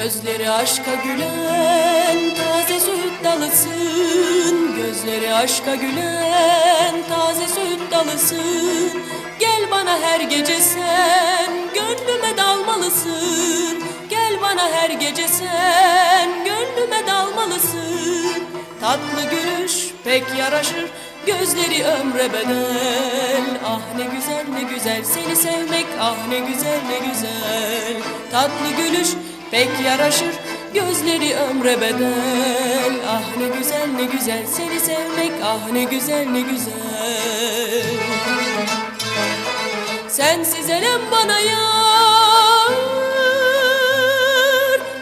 aşka gülen taze süt dalısın. Gözleri aşka gülen taze süt dalısın. Gel bana her gece sen gönlüme dalmalısın. Gel bana her gece sen gönlüme dalmalısın. Tatlı gülüş pek yaraşır Gözleri ömre bedel. Ah ne güzel ne güzel seni sevmek Ah ne güzel ne güzel. Tatlı gülüş pek yaraşır. Gözleri ömre bedel. Ah ne güzel ne güzel. Seni sevmek Ah ne güzel ne güzel. Sensiz elem bana yar.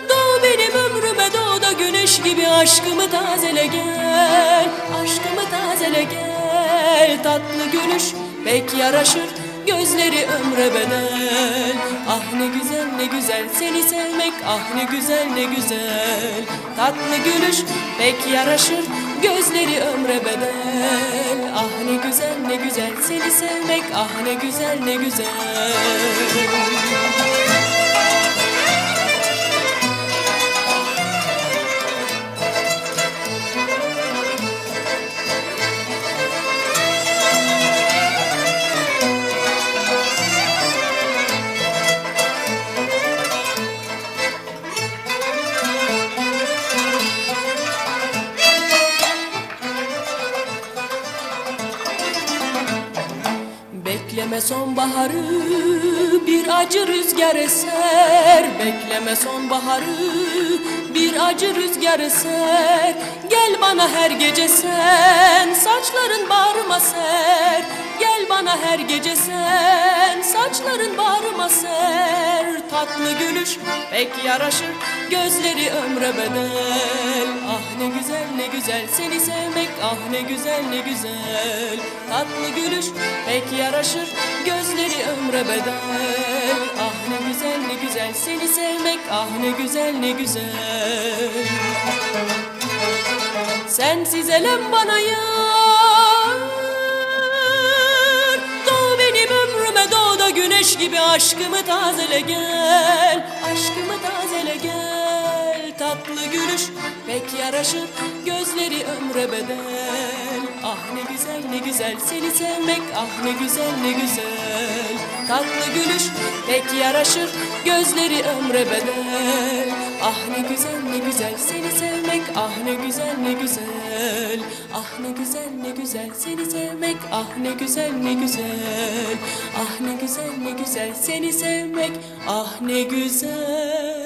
Doğ benim ömrüme doğ da güneş gibi. Aşkımı tazele gel. Aşkımı tazele gel. Tatlı gülüş pek yaraşır Gözleri ömre bedel. Ah ne güzel ne güzel seni sevmek Ah ne güzel ne güzel. Tatlı gülüş pek yaraşır Gözleri ömre bedel. Ah ne güzel ne güzel seni sevmek Ah ne güzel ne güzel Bekleme sonbaharı bir acı rüzgar eser. Bekleme sonbaharı bir acı rüzgar eser. Gel bana her gece sen saçların bağrıma ser. Gel bana her gece sen saçların bağrıma ser Tatlı gülüş pek yaraşır. Gözleri ömre bedel. Ah ne güzel ne güzel seni sevmek ah ne güzel ne güzel. Tatlı gülüş pek yaraşır. Gözleri ömre bedel. Ah ne güzel ne güzel seni sevmek ah ne güzel ne güzel. Sensiz elem bana yar güneş gibi Aşkımı tazele gel. Aşkımı tazele gel. Tatlı gülüş pek yaraşır Gözleri ömre bedel. Ah ne güzel ne güzel seni sevmek Ah ne güzel ne güzel. Tatlı gülüş pek yaraşır Gözleri ömre bedel. Ah ne güzel ne güzel seni sevmek Ah ne güzel ne güzel. Ah ne güzel ne güzel seni sevmek Ah ne güzel ne güzel Ah ne güzel ne güzel seni sevmek. Ah ne güzel